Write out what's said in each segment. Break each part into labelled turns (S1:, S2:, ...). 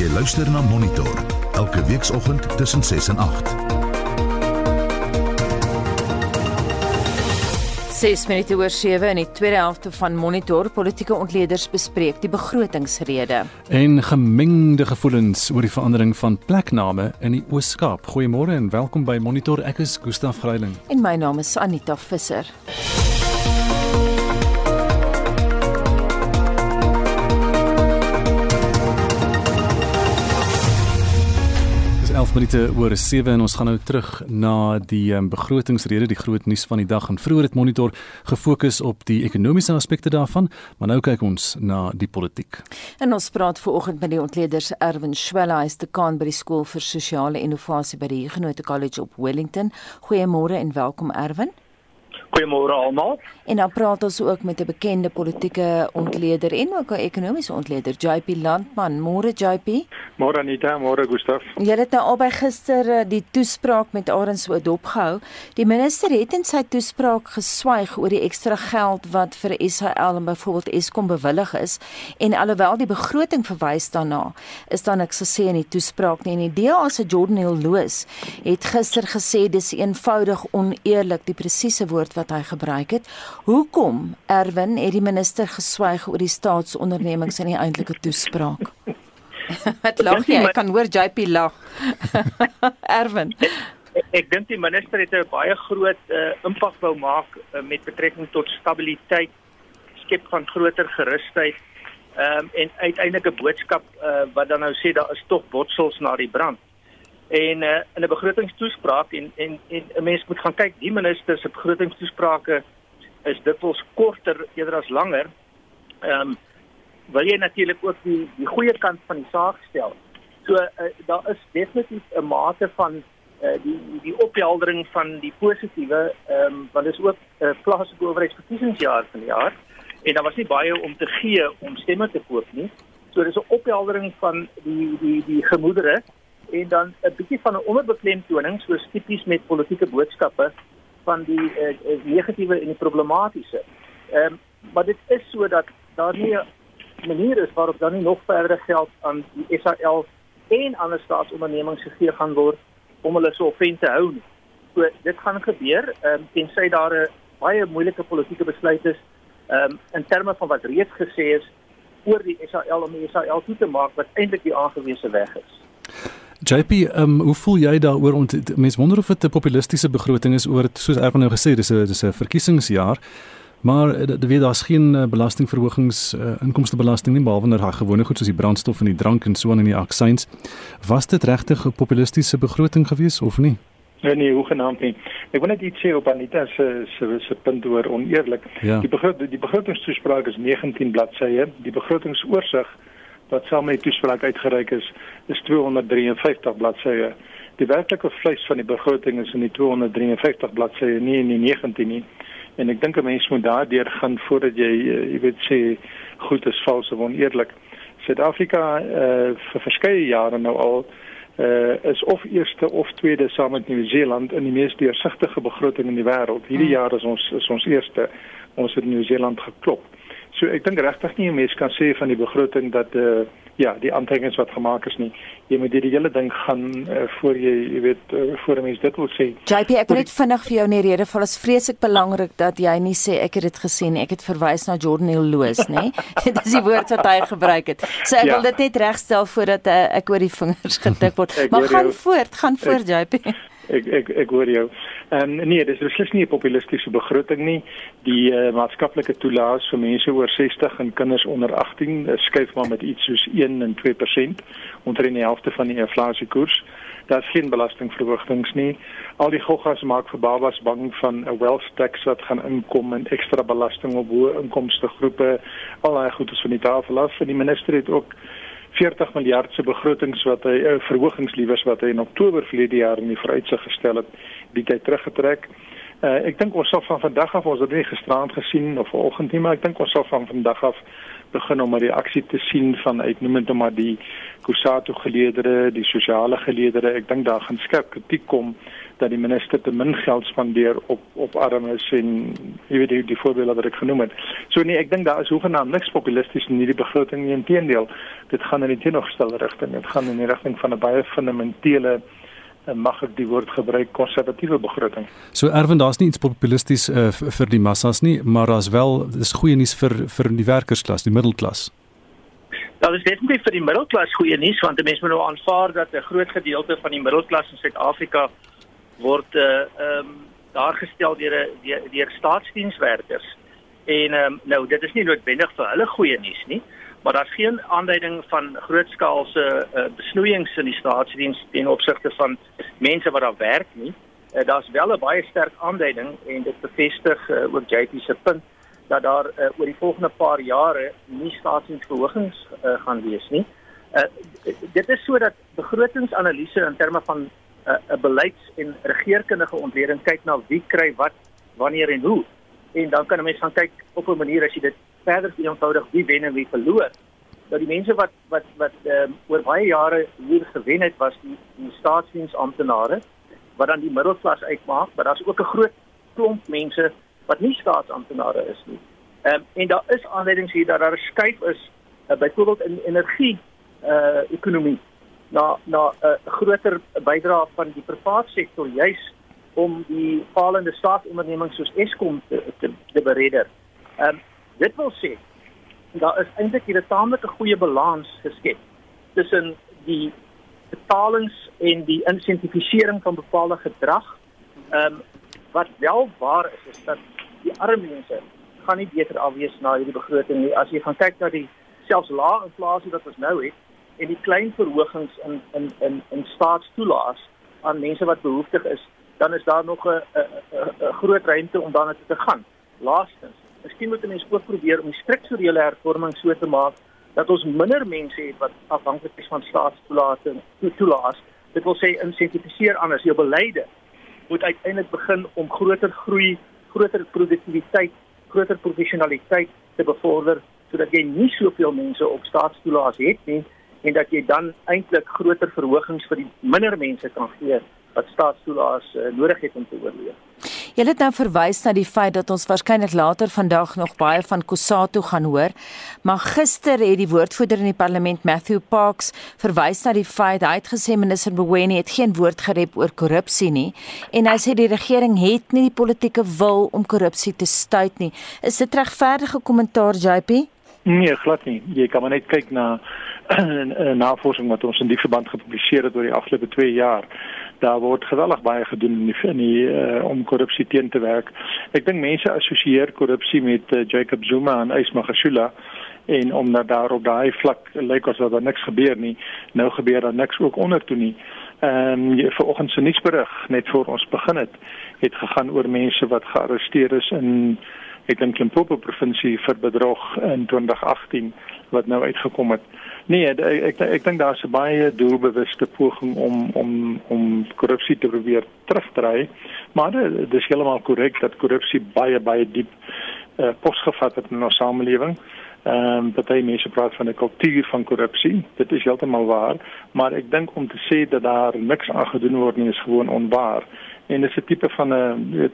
S1: Jy luister na Monitor elke weekoggend tussen 6 en 8.
S2: 6 minute oor 7 in die tweede helfte van Monitor politieke ontleeders bespreek die begrotingsrede.
S3: En gemengde gevoelens oor die verandering van plekname in die Oos-Kaap. Goeiemôre en welkom by Monitor. Ek is Gustaf Greiling.
S2: En my naam is Anita Visser.
S3: Dis 11 minute oor 7 en ons gaan nou terug na die um, begrotingsrede, die groot nuus van die dag. En vroeër het Monitor gefokus op die ekonomiese aspekte daarvan, maar nou kyk ons na die politiek.
S2: En ons praat veraloggend met die ontleeders Erwin Schwella, hy is dekaan by die skool vir sosiale innovasie by die Huguenot College op Wellington. Goeiemôre en welkom Erwin.
S4: Goeiemôre almal.
S2: En dan praat ons ook met 'n bekende politieke ontleder en ook 'n ekonomiese ontleder, JP Landman. Môre JP.
S4: Môre Anita, môre Gustaf.
S2: Jy het nou albei gister eh, die toespraak met Arends so dopgehou. Die minister het in sy toespraak geswyg oor die ekstra geld wat vir SAL en byvoorbeeld Eskom bewillig is en alhoewel die begroting verwys daarna, is daar niks gesê in die toespraak nie. En die DA se Jordan Hill Loos het gister gesê dis eenvoudig oneerlik, die presiese woord wat hy gebruik het. Hoekom Erwin het die minister geswyg oor die staatsondernemings in die eintlike toespraak? Wat lag jy? Ek kan hoor JP lag. Erwin.
S4: Ek, ek dink die minister het 'n baie groot uh, impak wou maak uh, met betrekking tot stabiliteit, skep van groter gerusheid um, en uiteindelik 'n boodskap uh, wat dan nou sê daar is tog botsels na die brand. En uh, in 'n begrotingstoespraak en en en 'n mens moet gaan kyk, die minister se begrotingstoesprake is dikwels korter eerder as langer. Ehm um, wil jy natuurlik ook die die goeie kant van die saak stel. So uh, daar is definitief 'n mate van uh, die die opheldering van die positiewe ehm um, dit is ook 'n uh, plaaslike owerheidsverkiesingsjaar van die jaar en daar was nie baie om te gee om stemme te koop nie. So dis 'n opheldering van die die die gemoedere en dan 'n bietjie van 'n onderbeklemtoning soos tipies met politieke boodskappe van die uh, negatiewe en die problematiese. Ehm um, maar dit is so dat daar nie 'n manier is waarop dan nie nog verder geld aan die SAL en ander staatsondernemings gegee gaan word om hulle so offent te hou nie. So dit gaan gebeur ehm um, tensy daar 'n baie moeilike politieke besluit is ehm um, in terme van wat reeds gesê is oor die SAL om die SAL toe te maak wat eintlik die aangewese weg is.
S3: JP, um, hoe voel jy daaroor? Mense wonder of dit 'n populistiese begroting is oor soos Erwin nou gesê, dis 'n dis 'n verkiesingsjaar. Maar eh, weet daar's geen eh, belastingverhogings uh, inkomstebelasting nie behalwe nou gewone goed soos die brandstof en die drank en so aan in die aksies. Was dit regtig 'n populistiese begroting gewees of nie?
S5: Nee, nee, hoegenaamd nie. Ek wil net iets sê op Anita se se se punt oor oneerlik. Ja. Die begroting die begrotingstoespraak is 19 bladsye. Die begrotingsoorsig wat saam met die toespraak uitgereik is, is 253 bladsye. Die werklike vleis van die begroting is in die 253 bladsye, nie in die 19 nie. En ek dink 'n mens moet daardeur gaan voordat jy eh, jy weet sê goed is vals of oneerlik. Suid-Afrika uh, vir verskeie jare nou al uh, is of eerste of tweede saam met Nieu-Seeland in die mees deursigtige begroting in die wêreld. Hierdie hmm. jaar is ons is ons eerste. Ons het Nieu-Seeland geklop. So ek dink regtig nie 'n mens kan sê van die begroting dat uh, ja, die aantekenings wat gemaak is nie. Jy moet hierdie hele ding gaan uh, voor jy, jy weet, uh, voor 'n mens dit wil sê.
S2: JP, ek wil net vinnig vir jou in die rede val. Dit is vreeslik belangrik dat jy nie sê ek het dit gesien nie. Ek het verwys na Jordan Hill Loos, nê? dit is die woord wat hy gebruik het. So ek ja. wil dit net regstel voordat uh, ek oor die vingers getik word. maar gaan jou. voort, gaan voort JP.
S5: Ek ek ek hoor jou. Ehm um, nee, dis beslis nie 'n populistiese begroting nie. Die uh, maatskaplike toelaas vir mense oor 60 en kinders onder 18 uh, skuif maar met iets soos 1 en 2% onder in die helfte van die inflasiekoers. Daar's geen belastingverhogings nie. Al die goggas maak vir babas bang van 'n wealth tax wat gaan inkom en ekstra belasting op hoë inkomste groepe. Al daai goedes van die tafel af en die minister het ook 40 miljard se begrotings wat hy uh, verhogings liewers wat hy in Oktober verlede jaar in die vooruitsig gestel het, bietjie teruggetrek. Uh, ek dink ons sal van vandag af ons het nie gisteraand gesien of vanoggend nie, maar ek dink ons sal van vandag af begin om 'n reaksie te sien van uitnemend om maar die Kusatu geleedere, die sosiale geleedere. Ek dink daar gaan skerp kritiek kom dat die minister te min geld spandeer op op armes en jy weet die, die voorbeelde wat ek genoem het. So nee, ek dink daar is hoegenaamd niks populisties in hierdie begroting nie. Inteendeel, dit gaan in die teenoorgestelde rigting. Dit gaan in die rigting van 'n baie fundamentele en mag ek die woord gebruik konservatiewe begroting.
S3: So erwen daar's nie iets populisties uh, vir die massas nie, maar daar's wel dis goeie nuus vir vir die werkersklas, die middelklas.
S4: Dit is definitief vir die middelklas goeie nuus want mense moet nou aanvaar dat 'n groot gedeelte van die middelklas in Suid-Afrika word uh ehm um, daar gestel deur deur, deur staatsdienswerkers. En ehm um, nou dit is nie noodwendig vir hulle goeie nuus nie, maar daar's geen aanduiding van grootskaalse uh, besnoeiings in die staatsdiens ten opsigte van mense wat daar werk nie. Uh, daar's wel 'n baie sterk aanduiding en dit bevestig uh, ook JP se punt dat daar uh, oor die volgende paar jare nie staatsdiensverhogings uh, gaan wees nie. Uh, dit is sodat begrotingsanalise in terme van 'n uh, beleids- en regeringskundige ontleding kyk na wie kry wat, wanneer en hoe. En dan kan 'n mens gaan kyk op 'n manier as jy dit verder eenvoudig wie wen en wie verloor. Dat die mense wat wat wat um, oor baie jare hier gewen het was die, die staatsdiensamptenare wat dan die middelklas uitmaak, maar daar's ook 'n groot klomp mense wat nie staatsamptenare is nie. Ehm um, en daar is aanleidings hier dat daar 'n skuif is uh, byvoorbeeld in energie uh ekonomie na na 'n uh, groter bydrae van die private sektor juis om die falende staatsondernemings soos Eskom te te, te beredder. Ehm um, dit wil sê daar is eintlik 'n taamlike goeie balans geskep tussen die betalings en die insentifisering van bepaalde gedrag. Ehm um, wat wel waar is is dat die arme mense gaan nie beter afwees na hierdie begroting nie. As jy gaan kyk na die selfs lae inflasie wat ons nou het en die klein verhogings in in in in staatstoelaas aan mense wat behoeftig is, dan is daar nog 'n 'n groot ruimte om daarna te gaan. Laastens, miskien moet mense ook probeer om die strukturele hervorming so te maak dat ons minder mense het wat afhanklik is van staatstoelaas en toelaas. Dit wil sê insentifiseer anders jou beleide moet uiteindelik begin om groter groei groter produktiwiteit, groter professionaliteit te bevorder sodat jy nie soveel mense op staatstoelaas het nie en dat jy dan eintlik groter verhogings vir die minder mense kan gee wat staatstoelaas uh, nodig het om te oorleef.
S2: Jy het nou verwys na die feit dat ons waarskynlik later vandag nog baie van Kusatu gaan hoor, maar gister het die woordvoerder in die parlement Matthew Parks verwys na die feit hy het gesê minister Mboweni het geen woord gerep oor korrupsie nie en hy sê die regering het nie die politieke wil om korrupsie te stuit nie. Is dit regverdige kommentaar JP?
S5: Nee, glad nie. Jy kan maar net kyk na navorsing wat ons in die verband gepubliseer het oor die afgelope 2 jaar daar word geweldig baie gedoen in die, in die uh, om korrupsie teen te werk. Ek dink mense assosieer korrupsie met uh, Jacob Zuma en Ismagashula en omdat daar op daai vlak lyk asof daar niks gebeur nie, nou gebeur daar niks ook onder toe nie. Ehm um, vanoggend se nuusberig net voor ons begin het, het gegaan oor mense wat gearresteer is in ek dink Limpopo provinsie vir bedrog in 2018 wat nou uitgekom het. Nee, ek ek, ek dink daar's 'n baie doelbewuste poging om om om korrupsie te probeer terugdry. Maar dit is heeltemal korrek dat korrupsie baie baie diep uh, posgevat het in ons samelewing. Ehm um, baie mense praat van 'n kultuur van korrupsie. Dit is heeltemal waar, maar ek dink om te sê dat daar niks aan gedoen word nie is gewoon onwaar. En dit is 'n tipe van 'n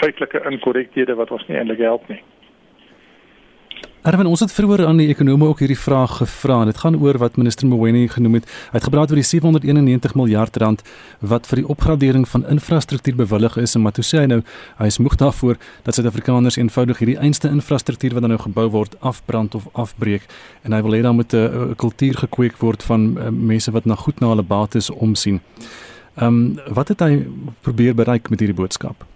S5: feitelike inkorrekthede wat ons nie eintlik help nie.
S3: Erwin, ons het vroeër aan die ekonome ook hierdie vraag gevra. Dit gaan oor wat minister Mboweni genoem het. Hy het gepraat oor die 791 miljard rand wat vir die opgradering van infrastruktuur bewillig is en maar toe sê hy nou hy is moeg daarvoor dat Suid-Afrikaners eenvoudig hierdie einste infrastruktuur wat dan nou gebou word afbrand of afbreek en hy wil hê dan moet 'n kultuur gekweek word van uh, mense wat na goed na hulle bates omsien. Ehm um, wat het hy probeer bereik met hierdie boodskap?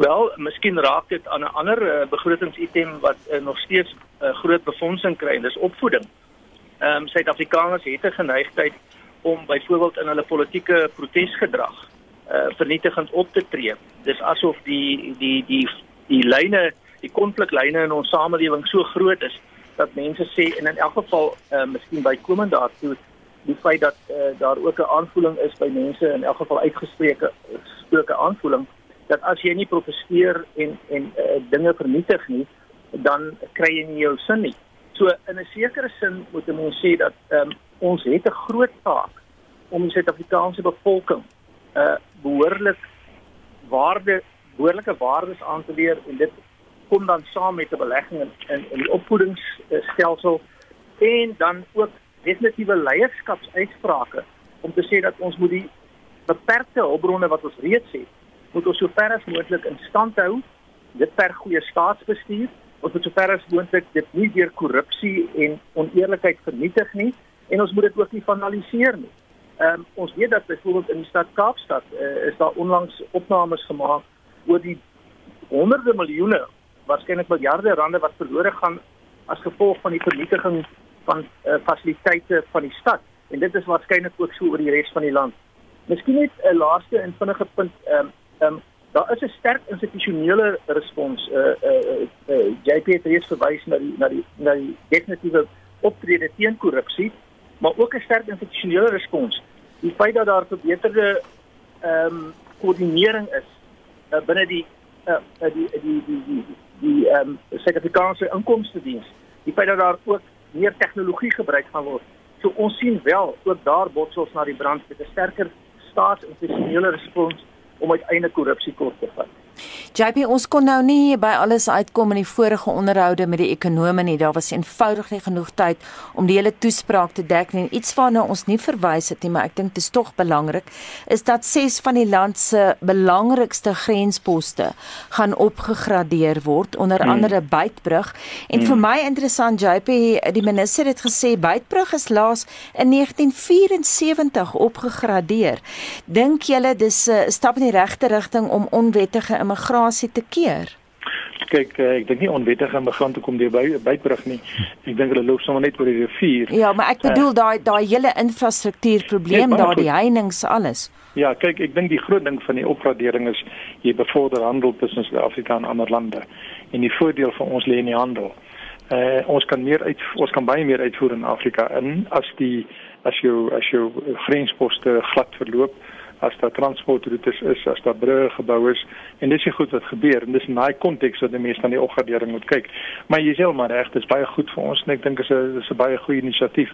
S4: Wel, miskien raak dit aan 'n ander uh, begrotingsitem wat uh, nog steeds 'n uh, eh, groot befondsing kry, dis opvoeding. Ehm um, Suid-Afrikaners het 'n geneigtheid om byvoorbeeld in hulle politieke protesgedrag uh vernietigend op te tree. Dis asof die die die die lyne, die konfliklyne in ons samelewing so groot is dat mense sê en in elk geval uh miskien bykomend daartoe die feit dat uh, daar ook 'n aanvoeling is by mense in elk geval uitgespreeke gesproke aanvoeling dat as jy nie protesteer en en uh, dinge vernietig nie, dan kry jy nie jou sin nie. So in 'n sekere sin moet mense sê dat um, ons het 'n groot taak om die Suid-Afrikaanse bevolking uh behoorlik waarde behoorlike waardes aan te leer en dit kom dan saam met 'n belegging in in, in die opvoedingsstelsel en dan ook definitiewe leierskapsuitsprake om te sê dat ons moet die beperkte hulpbronne wat ons reeds het, moet ons sover as moontlik in stand hou. Dit per goeie staatsbestuur. Ons moet sover as moontlik dit nie deur korrupsie en oneerlikheid vernietig nie en ons moet dit ook nie finaliseer nie. Ehm um, ons weet dat byvoorbeeld in die stad Kaapstad uh, is daar onlangs opnames gemaak oor die honderde miljoene, waarskynlik miljarde rande wat verlore gaan as gevolg van die vernietiging van uh, fasiliteite van die stad en dit is waarskynlik ook so oor die res van die land. Miskien net 'n laaste en vinnige punt ehm um, ehm um, daar is 'n sterk institusionele respons eh uh, eh uh, uh, uh, JP het verwys na die na die na die definitiewe optrede teen korrupsie, maar ook 'n sterk institusionele respons. Die feit dat daar verbeterde ehm um, koördinering is uh, binne die uh, die die die die die ehm um, Suid-Afrikaanse inkomste diens. Die feit dat daar ook meer tegnologie gebruik gaan word. So ons sien wel ook daar botsels na die brand met 'n sterker staatsinstitusionele respons om uiteindelik korrupsie kort te vat.
S2: JP ons kon nou nie by alles uitkom in die vorige onderhoude met die ekonome nie. Daar was eenvoudig nie genoeg tyd om die hele toespraak te dek nie. Iets waarna ons nie verwys het nie, maar ek dink dit is tog belangrik, is dat ses van die land se belangrikste grensposte gaan opgegradeer word, onder hmm. andere Beitbrug. En hmm. vir my interessant JP, die minister het gesê Beitbrug is laas in 1974 opgegradeer. Dink julle dis 'n stap in die regte rigting om onwettige immigrasie te keer?
S5: Kyk, uh, ek dink nie onwettige immigrante kom deur by bybrug nie. Ek dink hulle loop sommer net oor die rivier.
S2: Ja, maar ek bedoel uh, daai daai hele infrastruktuurprobleem daar, die heininge alles.
S5: Ja, kyk, ek dink die groot ding van die opgradering is jy bevorder handel tussen Suid-Afrika en ander lande. En die voordeel vir ons lê in die handel. Uh ons kan meer uit ons kan baie meer uitvoer in Afrika in as die as jou as jou grensposte glad verloop as daar transportroetes is, as daar brûe gebou is en dis se goed wat gebeur en dis in daai konteks wat die mense aan die opgradering moet kyk. Maar jy sê maar reg, dit is baie goed vir ons en ek dink is 'n is 'n baie goeie inisiatief.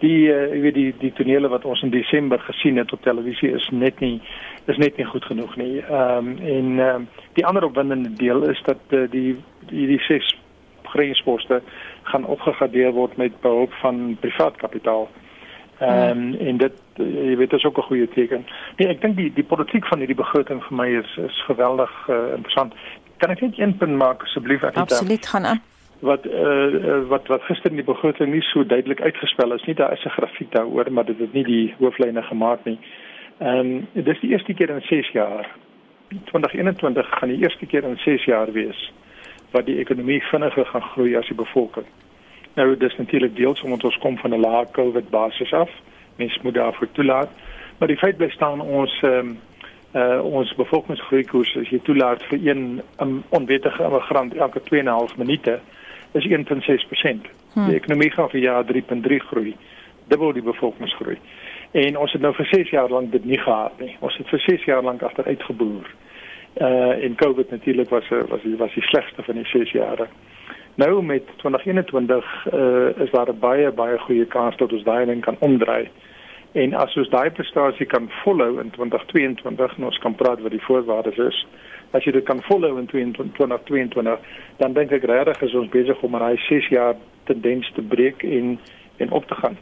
S5: Die uh, weet die die tonele wat ons in Desember gesien het op televisie is net nie is net nie goed genoeg nie. Ehm um, en ehm um, die ander opwindende deel is dat uh, die die die ses grensposte gaan opgegradeer word met behulp van privaat kapitaal. Ehm um, en dit jy weet dit is ook 'n goeie teken. Nee, ek dink die die politiek van hierdie begroting vir my is is geweldig uh, interessant. Kan ek net een punt maak asseblief
S2: Anita? Absoluut gaan aan.
S5: Wat uh, wat wat gister in die begroting nie so duidelik uitgespel is nie. Daar is 'n grafiek daaroor, maar dit het nie die hooflyne gemaak nie. Ehm um, dit is die eerste keer in 6 jaar. 2021 gaan die eerste keer in 6 jaar wees wat die ekonomie vinniger gaan groei as die bevolking. Nou dis natuurlik deels omdat ons kom van 'n lae COVID basis af. Mens moet daarvoor toelaat. Maar die feit bly staan ons ehm um, uh ons bevolkingsgroei koers as jy toelaat vir een um, onwettige immigrant elke 2.5 minute is 1.6%. Hmm. Die ekonomie gaan vir jaar 3.3 groei. Dubbel die bevolkingsgroei. En ons het nou vir 6 jaar lank dit nie gehad nie. Ons het vir 6 jaar lank agteruit geboer. Uh en COVID natuurlik was was was die slegste van die 6 jare. Nou met 2021 uh, is daar 'n baie baie goeie kans dat ons daai ding kan omdraai. En as ons daai prestasie kan volhou in 2022, ons kan praat wat die voorwaardes is. As jy dit kan volhou in 2022, dan dink ek regtig is ons besig om 'n daai 6 jaar tendens te breek en en op te gaan.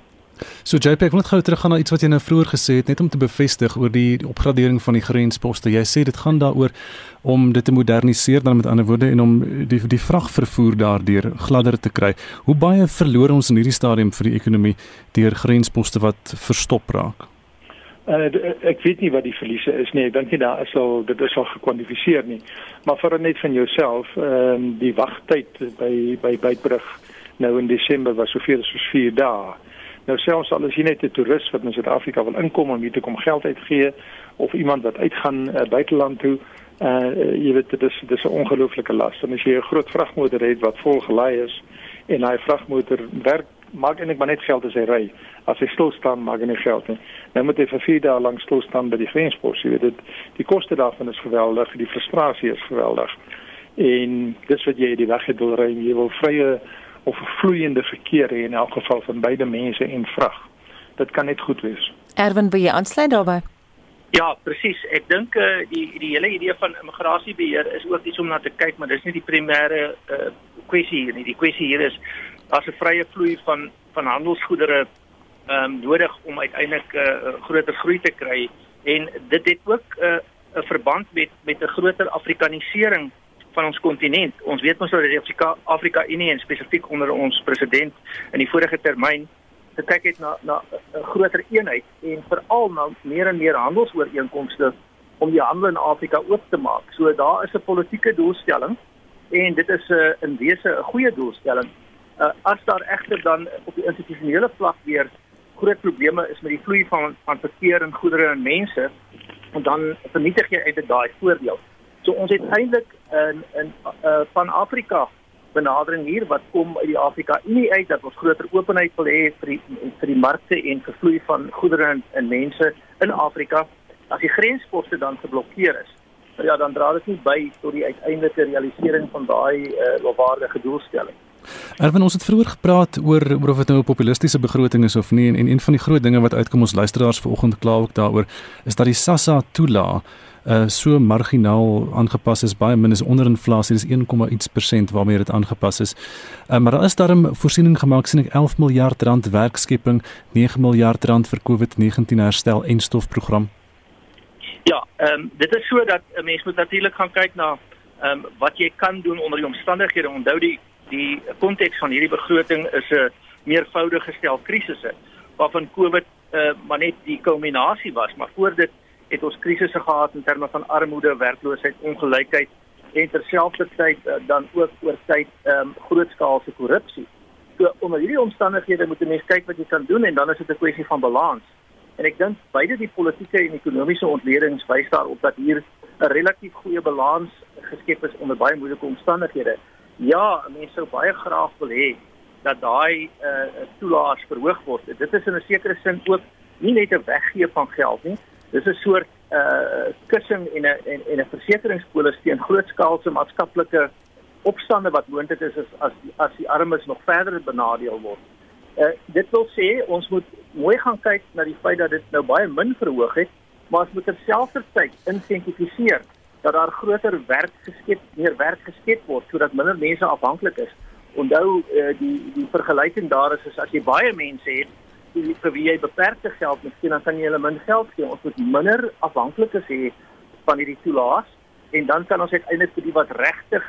S3: So JP, ek wil net gou teruggaan na iets wat jy nou vroeër gesê het net om te bevestig oor die opgradering van die grensposte. Jy sê dit gaan daaroor om dit te moderniseer dan met ander woorde en om die die vragvervoer daardeur gladder te kry. Hoe baie verloor ons in hierdie stadium vir die ekonomie deur grensposte wat verstop raak?
S5: Uh, ek weet nie wat die verliese is nie. Ek dink nie daar is al dit is al gekwantifiseer nie. Maar vir net van jouself, ehm uh, die wagtyd by by Beitbrug nou in Desember was soveel soos 4 dae. Nou selfs al is jy net 'n toerist wat in Suid-Afrika wil inkom om hier te kom geld uitgee of iemand wat uitgaan uh, buiteland toe, uh jy weet dit is dis 'n ongelooflike las. En as jy 'n groot vragmotor het wat vol gelaai is en daai vragmotor werk maak eintlik maar net geld as hy ry. As hy stil staan, maak hy nie geld nie. Nou moet hy vir 4 dae lank stil staan by die grenspos. Jy weet dit die koste daarvan is geweldig, die frustrasie is geweldig. En dis wat jy die weg het wil ry, jy wil vrye of vloeiende verkeer hê in elk geval van beide mense en vrag. Dit kan net goed wees.
S2: Erwin, wil jy aansluit daarbey?
S4: Ja, presies. Ek dink uh, die die hele idee van immigrasiebeheer is ook iets om na te kyk, maar dis nie die primêre uh, kwessie hier nie. Die kwessie hier is daar's 'n vrye vloei van van handelsgoedere ehm um, nodig om uiteindelik 'n uh, groter groei te kry en dit het ook 'n uh, 'n verband met met 'n groter afrikanisering van ons kontinent. Ons weet mos dat Afrika Afrika Unie en spesifiek onder ons president in die vorige termyn gekyk het na na 'n groter eenheid en veral na meer en meer handelsooreenkomste om die handel in Afrika oop te maak. So daar is 'n politieke doelstelling en dit is 'n uh, in wese 'n goeie doelstelling. Uh, as daar egter dan op die institusionele vlak weer groot probleme is met die vloei van van verkeer en goedere en mense, dan vernietig jy eintlik daai voordeel. So ons het eintlik in in uh, van Afrika benadering hier wat kom uit die Afrika Unie uit dat ons groter openheid wil hê vir die vir die markte en vervloei van goedere en, en mense in Afrika. As die grensposte dan geblokkeer is, ja, dan dra dit nie by tot die uiteindelike realisering van daai uh, lofwaardige doelstelling.
S3: Erwin ons het vroeër gepraat oor oor of dit nou 'n populistiese begroting is of nie en, en een van die groot dinge wat uitkom ons luisteraars vanoggend kla ook daaroor is dat die SASSA toelaat uh so marginaal aangepas is baie min is onder inflasie dis 1, iets persent waarmee dit aangepas is. Uh, maar daar is daarom voorsiening gemaak sien ek 11 miljard rand werkskepping, 9 miljard rand vir COVID-19 herstel en stofprogram.
S4: Ja, ehm um, dit is so dat 'n mens moet natuurlik gaan kyk na ehm um, wat jy kan doen onder die omstandighede. Onthou die die konteks van hierdie begroting is 'n meervoudige stel krisisse waarvan COVID uh, maar net die kulminasie was, maar voor dit het ons krisisse gehad in terme van armoede, werkloosheid, ongelykheid en terselfdertyd uh, dan ook oor tyd ehm um, grootskaalse korrupsie. So onder hierdie omstandighede moet 'n mens kyk wat jy kan doen en dan is dit 'n kwessie van balans. En ek dink beide die politieke en ekonomiese ontledings wys daarop dat hier 'n relatief goeie balans geskep is onder baie moeilike omstandighede. Ja, mense sou baie graag wil hê dat daai uh toelaas verhoog word. Dit is in 'n sekere sin ook nie net 'n weggee van geld nie, dis 'n soort uh kussing en 'n en, en 'n versekeringspolis teen grootskaalse maatskaplike opstande wat moontlik is as as as die armes nog verder benadeel word. Uh dit wil sê ons moet mooi gaan kyk na die feit dat dit nou baie min verhoog het, maar ons moet terselfdertyd insentifiseer dat daar groter werk geskep, meer werk geskep word sodat minder mense afhanklik is. Onthou uh die die vergelyking daar is, is as jy baie mense het die vir wie jy beperkte geld miskien dan kan jy hulle min geld gee. Ons moet minder afhanklikes hê van hierdie toelaas en dan kan ons uiteindelik vir die wat regtig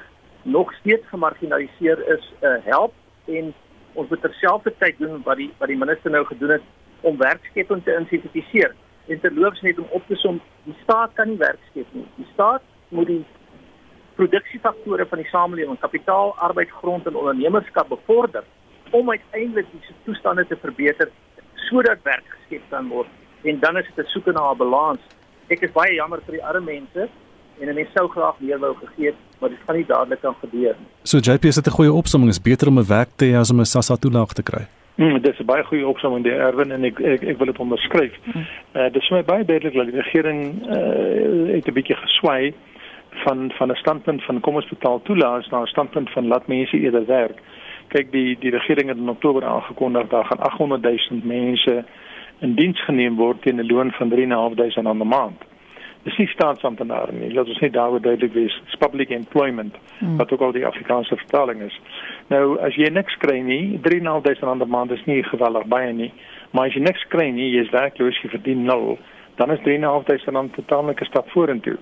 S4: nog steeds gemarginaliseer is, uh, help en ons moet terselfdertyd doen wat die wat die minister nou gedoen het om werkskepping te insentifiseer. En terloops net om op te som, die staat kan nie werk skep nie. Die staat moet die produksiefaktore van die samelewing, kapitaal, arbeid, grond en ondernemerskap bevorder om uiteindelik die toestande te verbeter sodat werk geskep kan word en dan is dit 'n soeke na 'n balans. Ek is baie jammer vir die arme mense en 'n mens sou graag meer wou gegee het, maar dit gaan nie dadelik kan gebeur nie.
S3: So JP is dit 'n goeie opsomming, is beter om 'n werk te hê as om 'n SASSA toelaag te kry.
S5: Mm, dit is 'n baie goeie opsomming deur Erwin en ek ek, ek wil dit onderskryf. Mm. Uh, dit is my baie duidelik dat die regering uh, het 'n bietjie geswaai van van 'n standpunt van kom ons betaal toelaas na 'n standpunt van laat mense eerder werk kyk die die regering het in Oktober aangekondig dat gaan 800 000 mense in diens geneem word teen 'n loon van 3.500 aan 'n maand. Dis nie staatsamptenare nie. Dit is nie daaroor duidelik wees. It's public employment hmm. wat ook al die Afrikaanse vertaling is. Nou as jy niks kry nie, 3.500 aan 'n maand is nie geweldig baie nie. Maar as jy niks kry nie, jy is werkloos, jy verdien nul, dan is 3.500 aan 'n totaalike stap vorentoe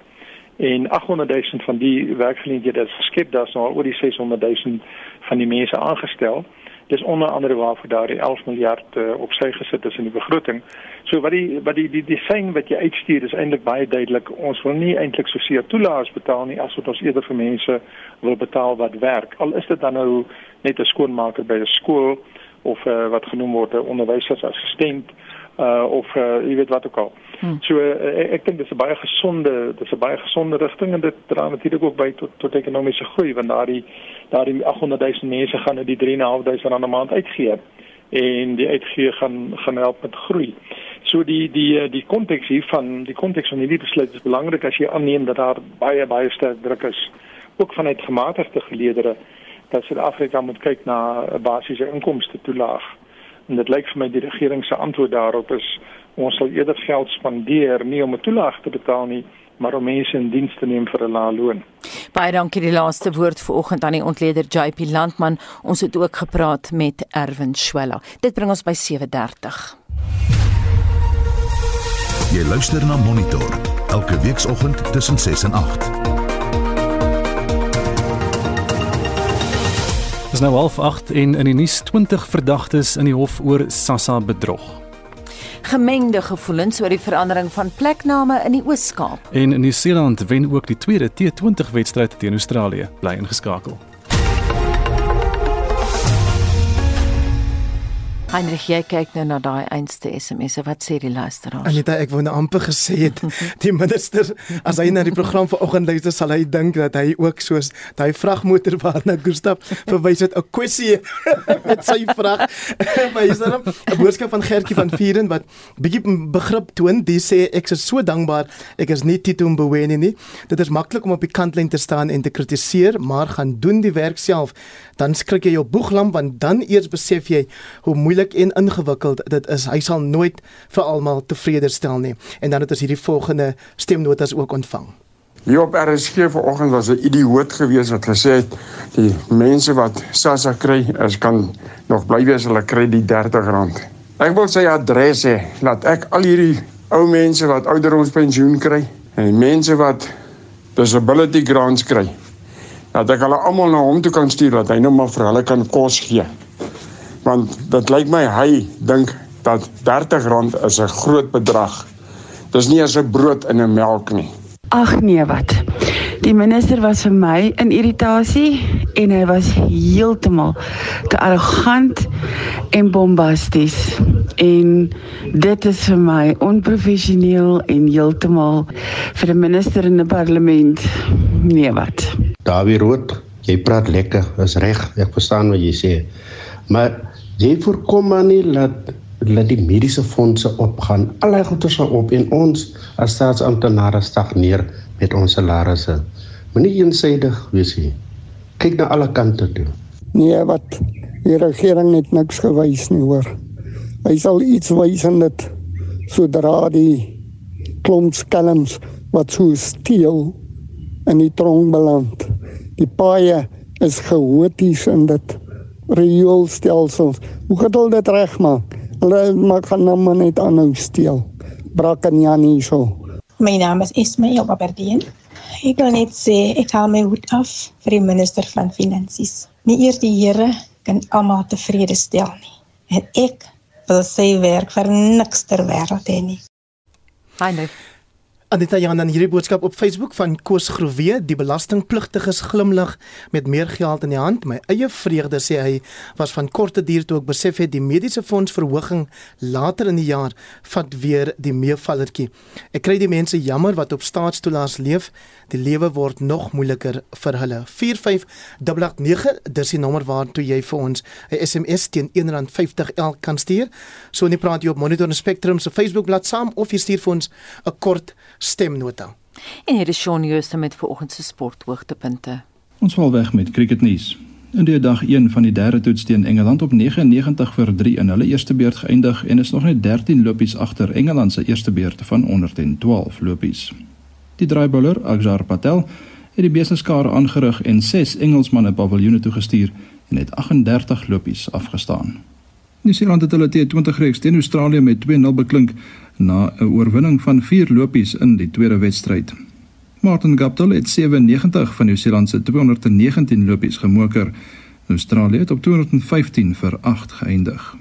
S5: en 800 000 van die werkgeleenthede is geskep daar is nou oor die 600 000 van die mense aangestel. Dis onder andere waarvoor daar die 11 miljard uh, op sy gesit is in die begroting. So wat die wat die die design wat jy uitstuur is eintlik baie duidelik. Ons wil nie eintlik so seer toelaas betaal nie as wat ons eerder vir mense wil betaal wat werk. Al is dit dan nou net 'n skoonmaker by 'n skool of uh, wat genoem word 'n onderwysersassistent uh of uh, jy weet wat ook al. Hmm. So uh, ek, dink dis 'n baie gesonde dis 'n baie gesonde rigting en dit dra natuurlik ook by tot tot ekonomiese groei want daardie daardie 800 000 mense gaan nou die 3.500 rand 'n maand uitgee en die uitgee gaan gaan help met groei. So die die die konteks hier van die konteks van hierdie besluit is belangrik as jy aanneem dat daar baie baie sterk druk is ook vanuit gematigde geleedere dat Suid-Afrika moet kyk na 'n basiese inkomste toelaag En dit lyk vir my die regering se antwoord daarop is ons sal eerder geld spandeer nie om 'n toelaag te betaal nie, maar om mense in diens te neem vir 'n lae loon.
S2: Baie dankie die laaste woord vanoggend aan die ontleder JP Landman. Ons het ook gepraat met Erwin Schwella. Dit bring ons by 7:30.
S1: Jy luister na Monitor elke weekoggend tussen 6 en 8.
S3: Dis nou half 8 en in die nuus 20 verdagtes in die hof oor Sassa bedrog
S2: gemengde gevoelens oor die verandering van plekname in die Oos-Kaap.
S3: En in Nieu-Seeland wen ook die tweede T20 wedstryd teen Australië. Bly ingeskakel.
S2: Heinrich, jy kyk nou na daai einste SMS. Wat sê die luisteraars?
S6: Anita, ek wou nou amper gesê het die minister as hy na die program vanoggend luister, sal hy dink dat hy ook soos daai vragmotor waarna Gustaf verwys het 'n kwessie met sy vrag. maar is daar 'n boodskap van Gertjie van Vieren wat bietjie begrip toon. Die sê ek is so dankbaar. Ek is nie Tito Mboweni nie. Dit is maklik om op die kantlyn te staan en te kritiseer, maar gaan doen die werk self. Dan skrik jy jou boeglam want dan eers besef jy hoe moeilik en ingewikkeld dit is. Hy sal nooit vir almal tevrede stel nie. En dan het ons hierdie volgende stemnotas ook ontvang.
S7: Hier op RSG vanoggend was 'n idioot gewees wat gesê het die mense wat SASSA kry, is kan nog bly wees hulle kry die R30. Ek wil sy adres hê, laat ek al hierdie ou mense wat ouderdomspensioen kry en mense wat disability grants kry, dat ek hulle almal na hom toe kan stuur dat hy nou maar vir hulle kan kos gee want dit lyk my hy dink dat R30 is 'n groot bedrag. Dis nie as 'n brood in 'n melk nie.
S8: Ag nee wat. Die minister was vir my in irritasie en hy was heeltemal te arrogant en bombasties. En dit is vir my onprofessioneel en heeltemal vir 'n minister in 'n parlement. Nee wat.
S9: Dawie Rood, jy praat lekker, is reg. Ek verstaan wat jy sê. Maar jy voorkom maar nie dat dat die mediese fondse opgaan. Allei goeie sal op en ons as staatsamptenare stagneer met ons salarisse. Moenie eensydig wees nie. Kyk na alle kante toe.
S10: Nee, wat die regering het niks gewys nie, hoor. Hy sal iets wys in dit sodra die klomp skelms wat so steel in die tronk beland. Die paaie is chaoties in dit rioolstelsels. Hoe gaan hulle dit regmaak? Hulle maak gaan nou maar net aanhou steel. Brak en Jan hier so.
S11: My naam is Ismail Babardien. Ek wil net sê ek haal my hoed af vir die minister van finansies. Nie eers die Here kan almal tevrede stel nie. En ek wil sy werk vir niks ter wêreld hê nie.
S2: Heinrich
S6: Anita Jan dan hierdie boodskap op Facebook van Koos Groewe, die belastingpligtiges glimlag met meer geld in die hand. My eie vreugde sê hy was van korte duur toe ek besef het die mediese fonds verhoging later in die jaar vat weer die meevallertjie. Ek kry die mense jammer wat op staatstoelaas leef. Die lewe word nog moeiliker vir hulle. 45889 dis die nommer waartoe jy vir ons 'n SMS teen R1.50 elk kan stuur. So net praat jy op Monitor Spectrum se Facebook bladsy saam of jy stuur vir ons 'n kort stemnota.
S2: En hier is Shaun Jooste met vanoggend se sporthoogtepunte.
S12: Ons val weg met cricketnuus. In die dag 1 van die derde toets teen Engeland op 99 vir 3 in hulle eerste beurt geëindig en is nog net 13 lopies agter Engeland se eerste beurt van 112 lopies. Die draaibouler, Akshar Patel, het die besenskare aangerig en 6 Engelsmanne paviljoene toe gestuur en het 38 lopies afgestaan. Nieu-Seeland het hulle T20 reeks teen Australië met 2-0 beklink na 'n oorwinning van 4 lopies in die tweede wedstryd. Martin Gaptel het 97 van Nieu-Seeland se 219 lopies gemoker. Australië het op 215 vir 8 geëindig.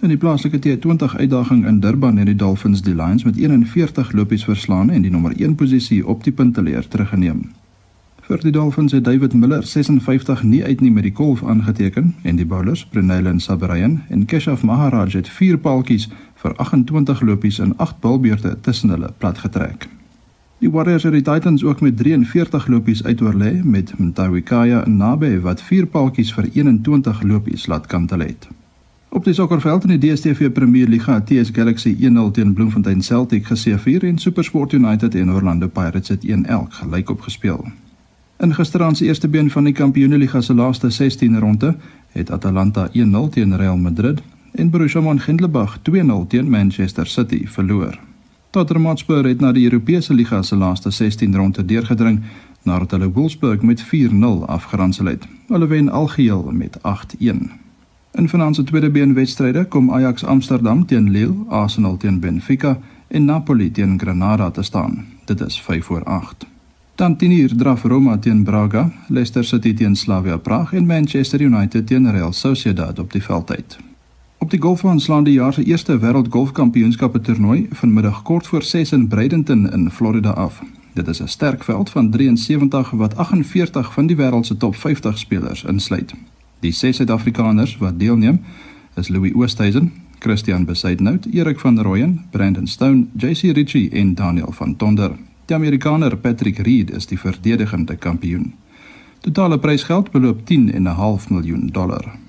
S12: In die plaaslike T20 uitdaging in Durban het die Dolphins die Lions met 41 lopies verslaan en die nommer 1 posisie op die punteleer teruggeneem. Vir die Dolphins het David Miller 56 nie uit nie met die kolf aangeteken en die bowlers, Brenailen Sabarayan en Keshav Maharaj het 4 paaltjies vir 28 lopies in 8 balbeurte tussen hulle platgetrek. Die Warriors het die Titans ook met 43 lopies uitoorlê met Mtawikaya Nabe wat 4 paaltjies vir 21 lopies laat kantel het. Op die sokkerveld in die DStv Premier Liga het TS Galaxy 1-0 teen Bloemfontein Celtic geseëvier en SuperSport United en Orlando Pirates het 1-1 gelyk opgespeel. In gisteraand se eerste been van die Kampioenligga se laaste 16 ronde het Atalanta 1-0 teen Real Madrid en Borussia Mönchengladbach 2-0 teen Manchester City verloor. Tottenham Hotspur het na die Europese liga se laaste 16 ronde deurgedring nadat hulle Wolfsburg met 4-0 afgeronsel het. Hulle wen algeheel met 8-1. In finansie tweede been wedstryde kom Ajax Amsterdam teen Lille, Arsenal teen Benfica en Napoli teen Granada te staan. Dit is 5 voor 8. Dan teen hier draf Roma teen Braga, Leicester City teen Slavia Praag en Manchester United teen Real Sociedad op die veldtyd. Op die golfbaan slaan die jaar se eerste wêreld golfkampioenskappe toernooi vanmiddag kort voor 6 in Bradenton in Florida af. Dit is 'n sterk veld van 73 wat 48 van die wêreld se top 50 spelers insluit. Die ses Suid-Afrikaners wat deelneem is Louis Oosthuizen, Christian Besaidnout, Erik van Rooyen, Brandon Stone, JC Ritchie en Daniel van Tonder. Die Amerikaner Patrick Reed is die verdedigende kampioen. Totale prysgeld beloop 10 en 'n half miljoen dollar.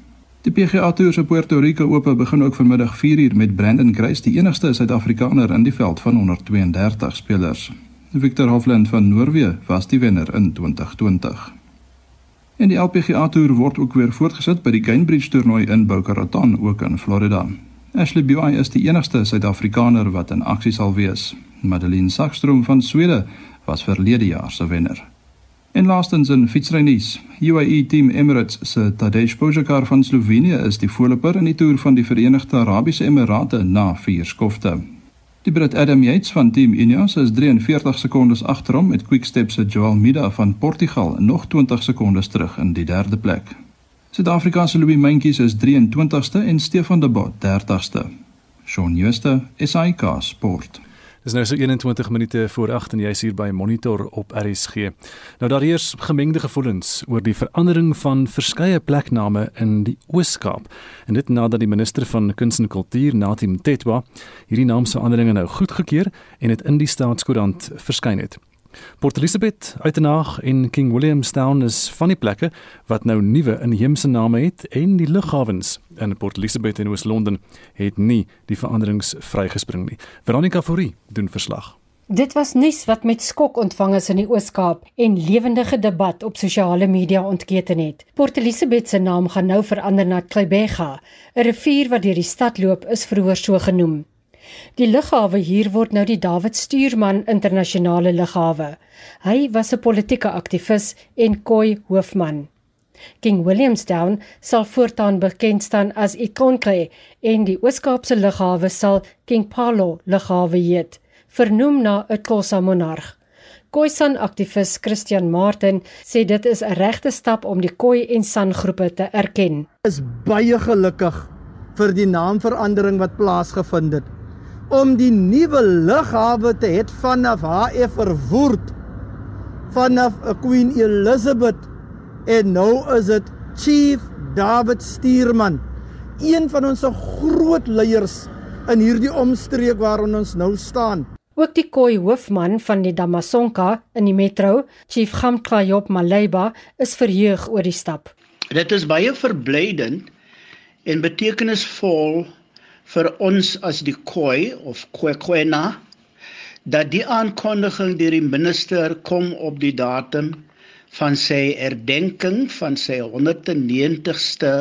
S12: Die PGA Tour se Puerto Rico Ope begin ook vanmiddag 4uur met Brandon Grace, die enigste Suid-Afrikaner in die veld van 132 spelers. Victor Hovland van Noorwe was die wenner in 2020. En die LPGA Tour word ook weer voortgesit by die Cambridge toernooi in Boca Raton ook in Florida. Ashley Buy is die enigste Suid-Afrikaner wat in aksie sal wees. Madeline Saxstrom van Swede was verlede jaar se wenner. En laastens in fietsrynuus. UAE Team Emirates se Tadej Pogačar van Slovenië is die voorloper in die toer van die Verenigde Arabiese Emirate na vier skofte. Die Brit Adam Yates van Team Ineos is 43 sekondes agter hom met Quick-Step se Joao Mida van Portugal nog 20 sekondes terug in die derde plek. Suid-Afrika se Louis Mentjes is 23ste en Stefan de Bot 30ste. Shaun Schuster, SAK Sport.
S3: Dis nou so 21 minute voor 8 en jy is hier by Monitor op RSG. Nou daar heers gemengde gevoelens oor die verandering van verskeie plekname in die Oos-Kaap. En dit nadat die minister van Kuns en Kultuur, Natim Tetwa, hierdie naamsveranderinge nou goedgekeur en dit in die staatskoerant verskyn het. Port Elizabeth, Uitenaag en King Williamstown is van die plekke wat nou nuwe inheemse name het en die lughawens in Port Elizabeth en Oos-London het nie die veranderings vrygespring nie. Veronica Fourie doen verslag.
S13: Dit was nuus wat met skok ontvang is in die Oos-Kaap en lewendige debat op sosiale media ontketen het. Port Elizabeth se naam gaan nou verander na Klebega, 'n rivier wat deur die stad loop, is vroeër so genoem. Die lughawe hier word nou die David Stuurman Internasionale Lughawe. Hy was 'n politieke aktivis en koi hoofman. King Williamstown sal voortaan bekend staan as Ikonkle en die Oos-Kaapse lughawe sal King Paulo Lughawe heet, vernoem na 'n Xhosa monarg. Khoisan aktivis Christian Martin sê dit is 'n regte stap om die Khoi en San groepe te erken.
S14: Is baie gelukkig vir die naamverandering wat plaasgevind het om die nuwe lughawe te het vanaf HF vervoerd vanaf Queen Elizabeth en nou is dit Chief David Stuurman een van ons groot leiers in hierdie omstreek waarin ons nou staan.
S13: Ook die koi hoofman van die Damasonka in die metro Chief Gamklayop Maleba is verheug oor die stap.
S15: Dit is baie verblydend en betekenisvol vir ons as die Khoi of Kwekwena dat die aankondiging deur die minister kom op die datum van sy herdenking van sy 190ste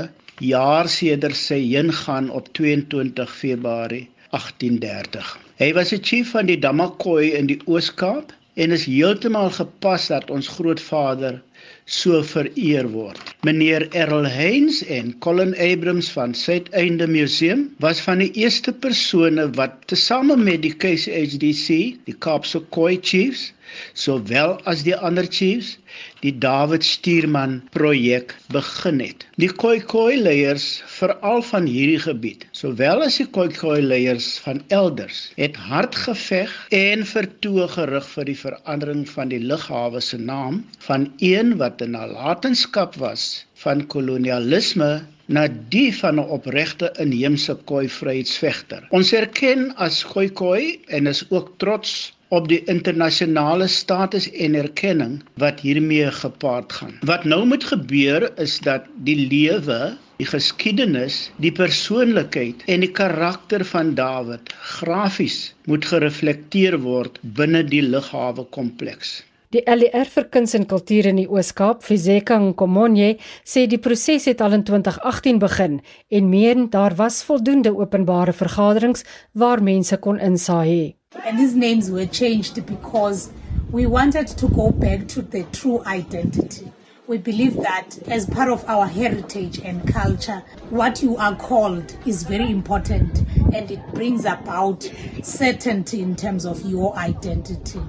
S15: jaar sedert sy heengaan op 22 Februarie 1830. Hy was die chief van die Damakhoi in die Oos-Kaap en is heeltemal gepas dat ons grootvader so vereer word. Meneer Errol Heinz en Colin Abrams van Suideinde Museum was van die eerste persone wat tesame met die KCHDC, die Kaapse Khoi Chiefs, sowel as die ander chiefs die David Stuurman projek begin het. Die Khoikhoi leiers veral van hierdie gebied, sowel as die Khoikhoi leiers van elders, het hard geveg en vertoë gerig vir die verandering van die lughawe se naam van een wat 'n nalatenskap was van kolonialisme na die van 'n opregte inheemse Khoi vryheidsvegter. Ons erken as Khoikhoi en is ook trots op die internasionale status en erkenning wat hiermee gepaard gaan. Wat nou moet gebeur is dat die lewe, die geskiedenis, die persoonlikheid en die karakter van Dawid grafies moet gereflekteer word binne die lughawe kompleks.
S13: Die LER vir Kuns en Kultuur in die Oos-Kaap, Fizeka Nkomonye, sê die proses het al in 2018 begin en meen daar was voldoende openbare vergaderings waar mense kon insaai.
S16: And these names were changed because we wanted to go back to the true identity. We believe that as part of our heritage and culture, what you are called is very important and it brings about certainty in terms of your identity.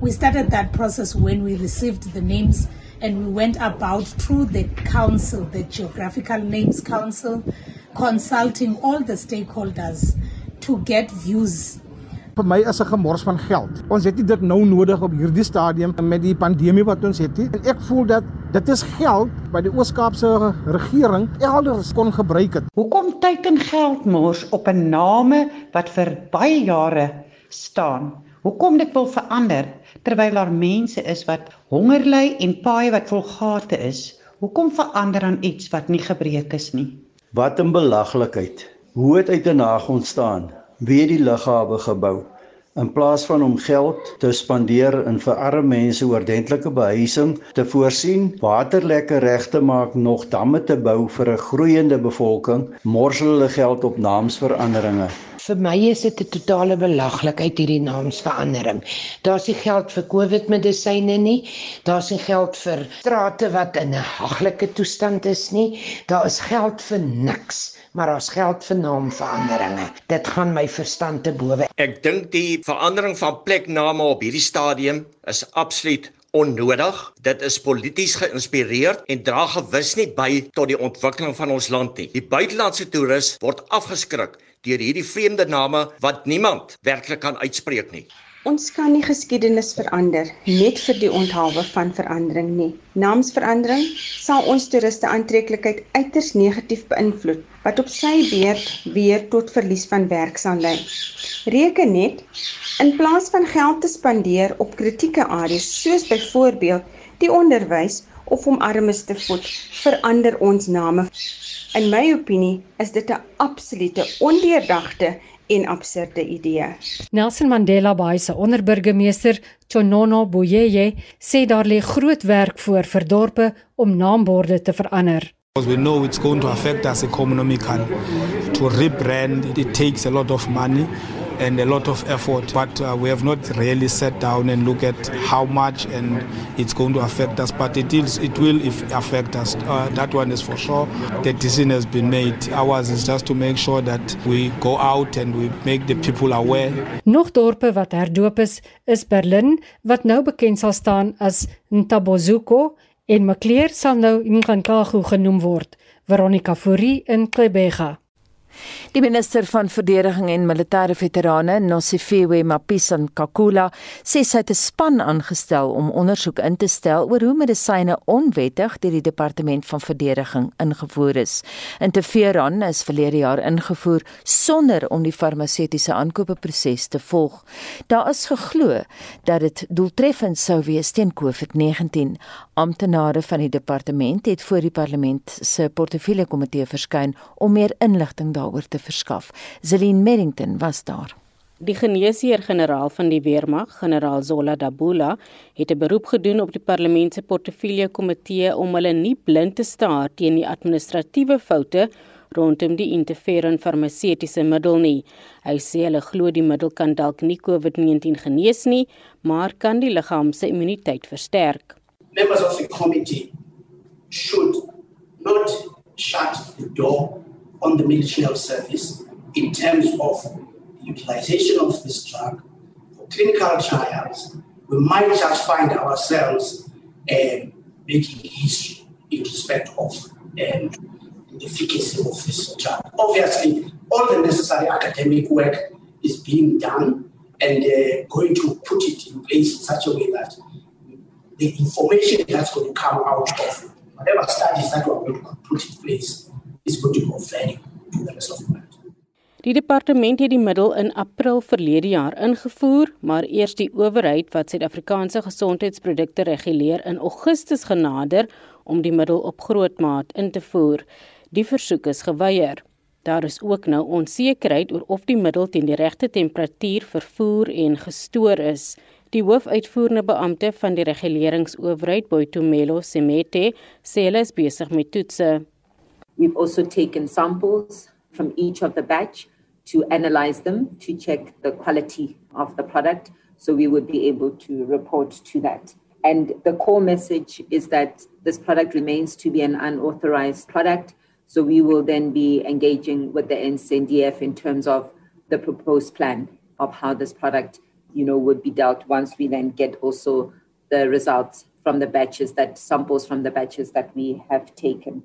S16: We started that process when we received the names and we went about through the council, the Geographical Names Council, consulting all the stakeholders to get views
S14: vir my is 'n gemors van geld. Ons het dit nou nodig op hierdie stadium met die pandemie wat ons het. En ek voel dat dit is geld wat die Oos-Kaapse regering elders kon gebruik het.
S17: Hoekom teiken geld mors op 'n name wat vir baie jare staan? Hoekom dit wil verander terwyl daar mense is wat honger ly en paaie wat vol gate is? Hoekom verander aan iets wat nie gebreek is nie?
S18: Wat 'n belaglikheid. Hoe het uit 'n naag ontstaan? Wie het die lughawe gebou? In plaas van om geld te spandeer in vir arme mense oordentlike behuising te voorsien, waterlekke reg te maak, nog damme te bou vir 'n groeiende bevolking, morsel hulle geld op naamsveranderinge.
S19: Vir my is dit 'n totale belaglikheid hierdie naamsverandering. Daar's nie geld vir COVID-medisyne nie. Daar's nie geld vir strate wat in 'n haglike toestand is nie. Daar is geld vir niks maar daar's geld vir naamveranderinge. Dit gaan my verstand te bowe.
S20: Ek dink die verandering van plekname op hierdie stadium is absoluut onnodig. Dit is polities geïnspireerd en dra gewis nie by tot die ontwikkeling van ons land nie. Die buitelandse toerist word afgeskrik deur hierdie vreemde name wat niemand werklik kan uitspreek nie.
S21: Ons kan nie geskiedenis verander net vir die onthaalwe van verandering nie. Naamsverandering sal ons toeriste aantreklikheid uiters negatief beïnvloed wat op sy beurt weer tot verlies van werk sal lei. Reken net in plaas van geld te spandeer op kritieke areas soos byvoorbeeld die onderwys of om armes te voed, verander ons name. In my opinie is dit 'n absolute ondeurdagte en absurde idee.
S13: Nelson Mandela Bay se onderburgemeester, Chonono Boyeye, sê daar lê groot werk voor vir dorpe om naamborde te verander.
S22: Because we know it's going to affect us economically. To rebrand, it takes a lot of money and a lot of effort. But uh, we have not really sat down and look at how much and it's going to affect us. But it is, it will affect us. Uh, that one is for sure. The decision has been made. Ours is just to make sure that we go out and we make the people aware.
S13: Nog dorpe wat herdoop is, is Berlin wat nou bekend sal staan as Ntabozuko en Maclear sal nou Nkankago genoem word. Veronica Fourie in Klebega.
S2: Die minister van verdediging en militêre veterane, Nosifiwe Mapisa Nkakula, sê sy het 'n span aangestel om ondersoek in te stel oor hoe medisyne onwettig deur die departement van verdediging ingevoer is. Interferon is verlede jaar ingevoer sonder om die farmaseutiese aankopeproses te volg. Daar is geglo dat dit doeltreffend sou wees teen COVID-19. Amptenare van die departement het voor die parlement se portefeulje komitee verskyn om meer inligting daaroor te verskaf. Zelin Merrington was daar.
S23: Die geneesheer-generaal van die weermag, generaal Zola Dabula, het 'n beroep gedoen op die parlement se portefeulje komitee om hulle nie blind te staar teen die administratiewe foute rondom die interferon farmaseutiese middel nie. Hy sê hulle glo die middel kan dalk nie COVID-19 genees nie, maar kan die liggaam se immuniteit versterk.
S24: Members of the committee should not shut the door on the military service in terms of utilization of this drug for clinical trials, we might just find ourselves uh, making history in respect of um, the efficacy of this drug. Obviously, all the necessary academic work is being done and uh, going to put it in place in such a way that the information that's going to come out of whatever studies that we're going to put in place is going to be of value to the rest of the world.
S23: Die departement het die middel in April verlede jaar ingevoer, maar eers die owerheid wat Suid-Afrikaanse gesondheidsprodukte reguleer in Augustus genader om die middel op grootmaat in te voer. Die versoek is geweier. Daar is ook nou onsekerheid oor of die middel teen die regte temperatuur vervoer en gestoor is. Die hoofuitvoerende beampte van die reguleringsowerheid, Boitumelo Semete, sê hulle is besig met toetse.
S25: We've also taken samples from each of the batch to analyze them to check the quality of the product so we would be able to report to that. And the core message is that this product remains to be an unauthorized product. So we will then be engaging with the NCNDF in terms of the proposed plan of how this product, you know, would be dealt once we then get also the results from the batches that samples from the batches that we have taken.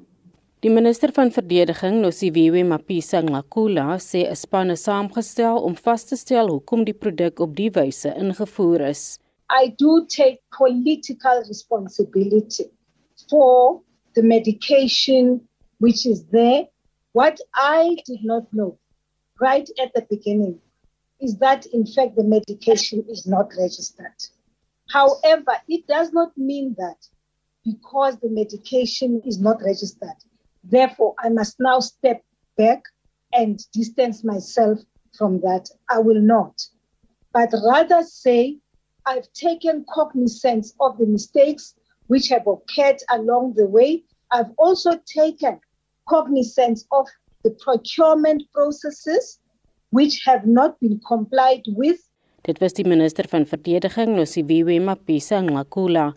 S23: Die minister van verdediging, Nosiviwe Mapisa Ngakula, sê 'n span is saamgestel om vas te stel hoekom die produk op die wyse ingevoer is.
S26: I do take political responsibility for the medication which is there. What I did not know right at the beginning is that, in fact, the medication is not registered. However, it does not mean that because the medication is not registered, therefore, I must now step back and distance myself from that. I will not, but rather say I've taken cognizance of the mistakes which have occurred along the way. I've also taken cognizance of the procurement processes which have not been complied with.
S23: Dit was die minister van verdediging Nosiviwe Mapisa Ngakula.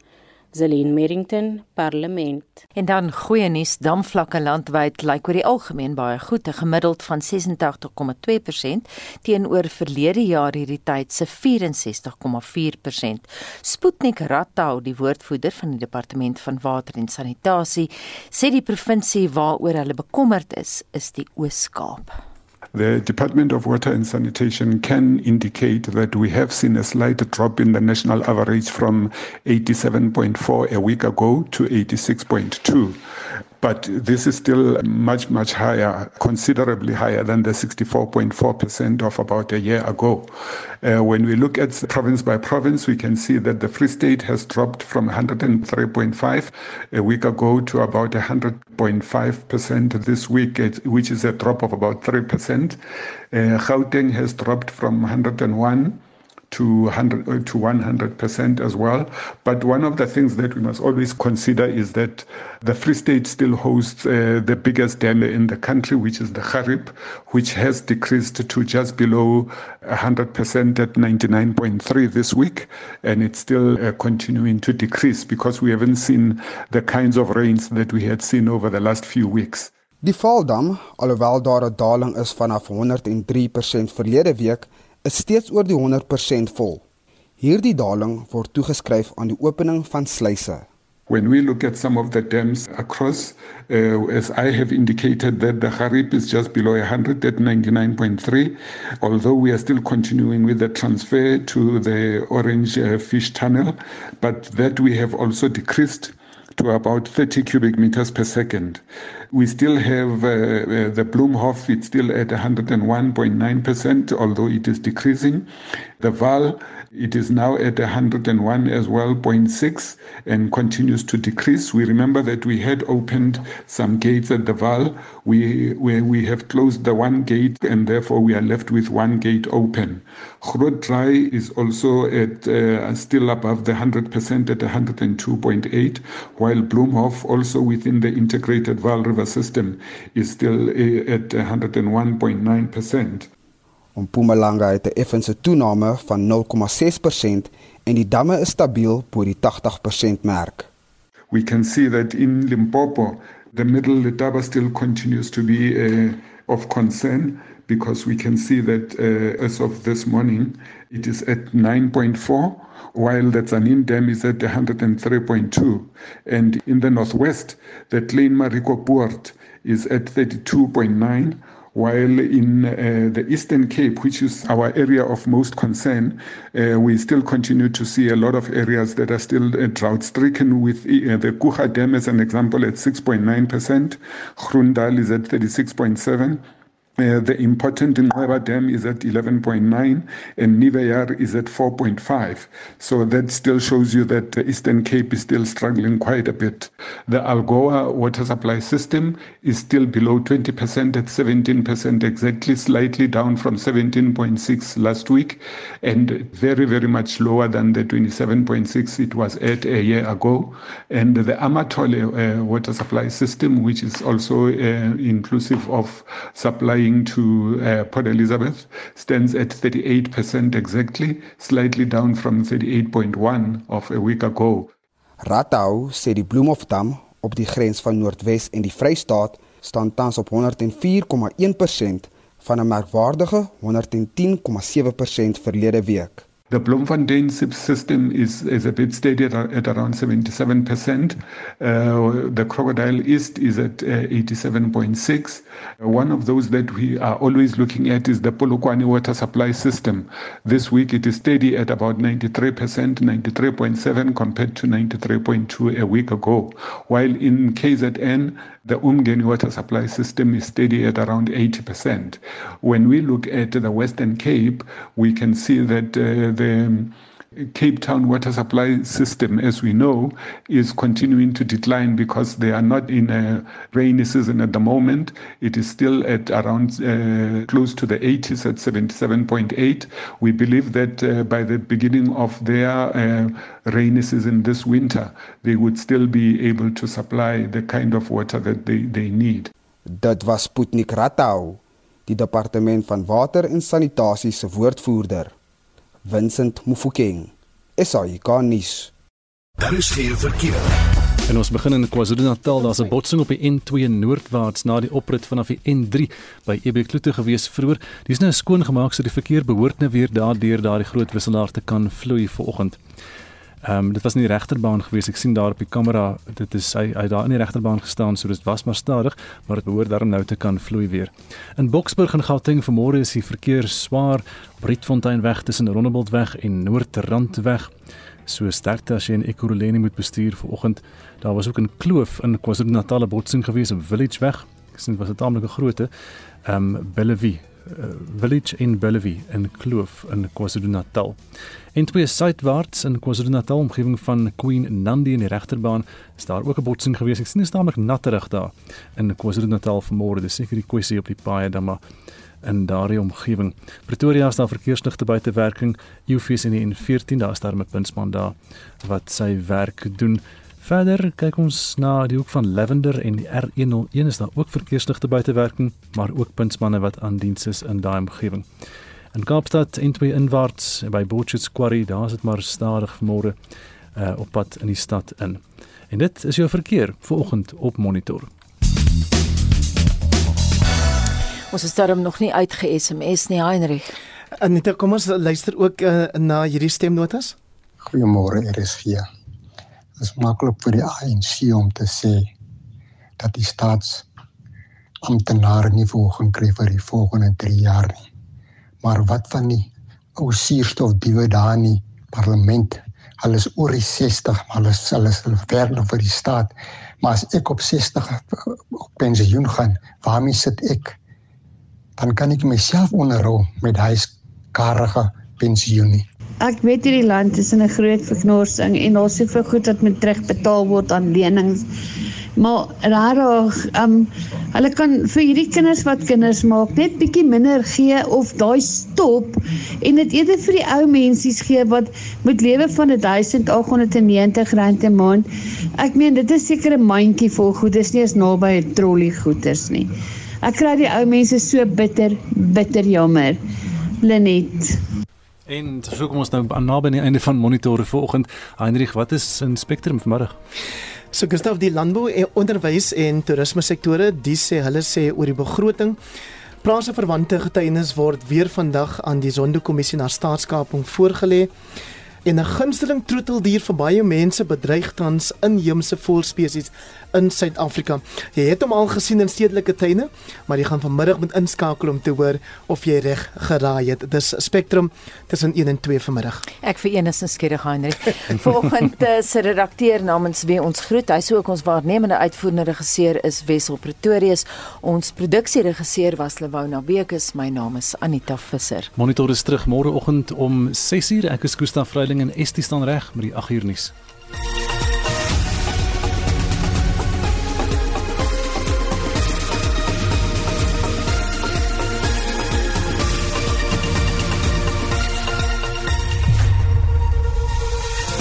S23: Zelin Merrington, Parlement.
S2: En dan goeie nuus, damvlakke landwyd lyk oor die algemeen baie goed, 'n gemiddeld van 86,2% teenoor verlede jaar hierdie tyd se 64,4%. Sputnik Rattau, die woordvoerder van die departement van water en sanitasie, sê die provinsie waaroor hulle bekommerd is, is die Oos-Kaap.
S27: The Department of Water and Sanitation can indicate that we have seen a slight drop in the national average from 87.4 a week ago to 86.2. but this is still much, much higher, considerably higher than the 64.4% of about a year ago. Uh, when we look at province by province, we can see that the Free State has dropped from 103.5 a week ago to about 100.5% this week, which is a drop of about 3%. Uh, Gauteng has dropped from 101 to 100 uh, to 100% as well. But one of the things that we must always consider is that the Free State still hosts uh, the biggest dam in the country, which is the Kharib, which has decreased to just below 100% at 99.3 this week, and it's still uh, continuing to decrease because we haven't seen the kinds of rains that we had seen over the last few weeks.
S28: Die Valdam, alhoewel daar 'n daling is vanaf 103% verlede week, is steeds oor die 100% vol. Hierdie daling word toegeskryf aan die opening van sluise.
S27: When we look at some of the dams across, uh, as I have indicated, that the Harib is just below 100 at 99.3, although we are still continuing with the transfer to the Orange uh, Fish Tunnel, but that we have also decreased to about 30 cubic meters per second. We still have uh, uh, the Bloomhof, it's still at 101.9%, although it is decreasing. The Val, it is now at 101 as well, 0.6, and continues to decrease. We remember that we had opened some gates at the Val. We, we, we have closed the one gate, and therefore we are left with one gate open. Grot Dry is also at uh, still above the 100% at 102.8, while Bloomhof, also within the integrated Val River system, is still uh, at 101.9%.
S28: Mpumalanga het 'n effense toename van 0,6% en die damme is stabiel bo die 80% merk.
S27: We can see that in Limpopo the middle Letaba still continues to be uh, of concern because we can see that uh, as of this morning it is at 9.4 while the Zanin Dam is at 103.2 and in the northwest the Klein Mariko Port is at 32.9 while in uh, the Eastern Cape, which is our area of most concern, uh, we still continue to see a lot of areas that are still uh, drought stricken, with uh, the Kucha Dam as an example at 6.9%, Grundal is at 36.7%. Uh, the important in Nweba Dam is at 11.9 and Niveyar is at 4.5. So that still shows you that the Eastern Cape is still struggling quite a bit. The Algoa water supply system is still below 20% at 17% exactly, slightly down from 17.6 last week and very, very much lower than the 27.6 it was at a year ago. And the Amatole uh, water supply system, which is also uh, inclusive of supplying to uh, Port Elizabeth stands at 38% exactly, slightly down from 38.1 of a week ago.
S28: Ratau sê die Bloemhofdam op die grens van Noordwes en die Vrystaat staan tans op 104,1% van 'n merkwaardige 110,7% verlede week.
S27: The Bloemfontein system is, is a bit steady at, at around 77%. Uh, the Crocodile East is at uh, 87.6. Uh, one of those that we are always looking at is the Polokwane water supply system. This week it is steady at about 93%, 93.7 compared to 93.2 a week ago. While in KZN, the Umgeni water supply system is steady at around 80%. When we look at the Western Cape, we can see that uh, the Cape Town water supply system, as we know, is continuing to decline because they are not in a rainy season at the moment. It is still at around uh, close to the 80s at 77.8. We believe that uh, by the beginning of their uh, rainy season this winter, they would still be able to supply the kind of water that they, they need.
S28: Dit was Sputnik Ratau, die departement van water en sanitasie se woordvoerder. Vincent Mufokeng. SAICanis.
S29: Daar is geen verkeer.
S3: En ons begin in KwaZulu-Natal. Daar's 'n botsing op die N2 noordwaarts na die oprit vanaf die N3 by Ebekloote gewees vroeër. Dis nou skoon gemaak sodat die verkeer behoort nou weer daardeur daardie groot wisselaar te kan vloei vanoggend. Ehm um, dit was in die regterbaan gewees. Ek sien daar op die kamera, dit is hy hy daar in die regterbaan gestaan, so dit was maar stadig, maar dit behoort daarom nou te kan vloei weer. In Boksburg en Gauteng vanmôre is die verkeer swaar op Rietfonteinweg tussen Rondebultweg en Noordrandweg. So sterkte as jy in Ekurhuleni moet bestuur vanoggend. Daar was ook 'n kloof in KwaZulu-Natal botsing gewees op Villageweg. Ek sien was 'n tamelike grootte. Ehm um, Bellevue Village in Bellevue in Kloof in KwaZulu-Natal. En twee suidwaarts in KwaZulu-Natal omgewing van Queen Nandi in die regterbaan is daar ook 'n botsing gewees. Ek sien dit is tamelik natterig daar in KwaZulu-Natal vanmôre. Dis seker die kwessie op die paaie dan maar in daardie omgewing. Pretoria is daar verkeersligte buite werking. UFS in die N14 daar is daar 'n puntspan daar wat sy werk doen. Verder kyk ons na die hoek van Lavender en die R101 is daar ook verkeersligte buitewerking, maar ook puntsmanne wat aan diens is in daai omgewing. In Kaapstad en twee inwaarts by Botchet's Quarry, daar is dit maar stadig vanmôre uh, op pad in die stad in. En dit is jou verkeer vir oggend op monitor.
S2: Ons is daarom nog nie uitge-SMS nie, Heinrich.
S6: Anita, kom ons luister ook uh, na hierdie stemnotas.
S30: Goeiemôre, RSG is maklik vir die ANC om te sê dat die staats amptenare nie volgens kry vir die volgende 3 jaar nie. Maar wat van die ou suurstof diewe daar in die parlement? Hulle is oor die 60, maar hulle is hulle ver nog vir die staat. Maar as ek op 60 op pensioen gaan, waarmee sit ek? Dan kan ek myself onderhou met hy karige pensioen nie.
S31: Ek weet hierdie land is in 'n groot verknorsing en daar's soveel goed wat moet terugbetaal word aan lenings. Maar rarig, ehm um, hulle kan vir hierdie kinders wat kinders maak net bietjie minder gee of daai stop en dit eerder vir die ou mensies gee wat moet lewe van 1890 rand 'n maand. Ek meen dit is seker 'n mandjie vol goed, dis nie eens naby 'n trolley goeders nie. Ek kry die ou mense so bitter, bitter jammer. Lenet.
S3: En so kom ons nou aan aan die einde van monitore vanoggend. Heinrich, wat is in Spectrum vanmiddag?
S6: So Gustav die landbou en onderwys en toerisme sektore, die sê hulle sê oor die begroting Plase verwante getuienis word weer vandag aan die Zondo-kommissie na staatskaping voorgelê. En 'n gunsteling troeteldier vir baie mense bedreig tans inheemse voëlspesies in Suid-Afrika. Jy het hom al gesien in stedelike tuine, maar jy gaan vanmiddag moet inskakel om te hoor of jy reg geraai het. Dis Spectrum tussen 1 en 2 vanmiddag.
S2: Ek vir een is skieurig Heinrich. Volgende uh, se redakteur namens wie ons groet, hy sou ook ons waarnemende uitvoerende regisseur is Wessel Pretorius. Ons produksieregisseur was Lewona Bekes. My naam is Anita Visser.
S3: Monitor is terug môreoggend om 6uur. Ek is Koos van Vreiling en Estie staan reg met die 8uur nuus.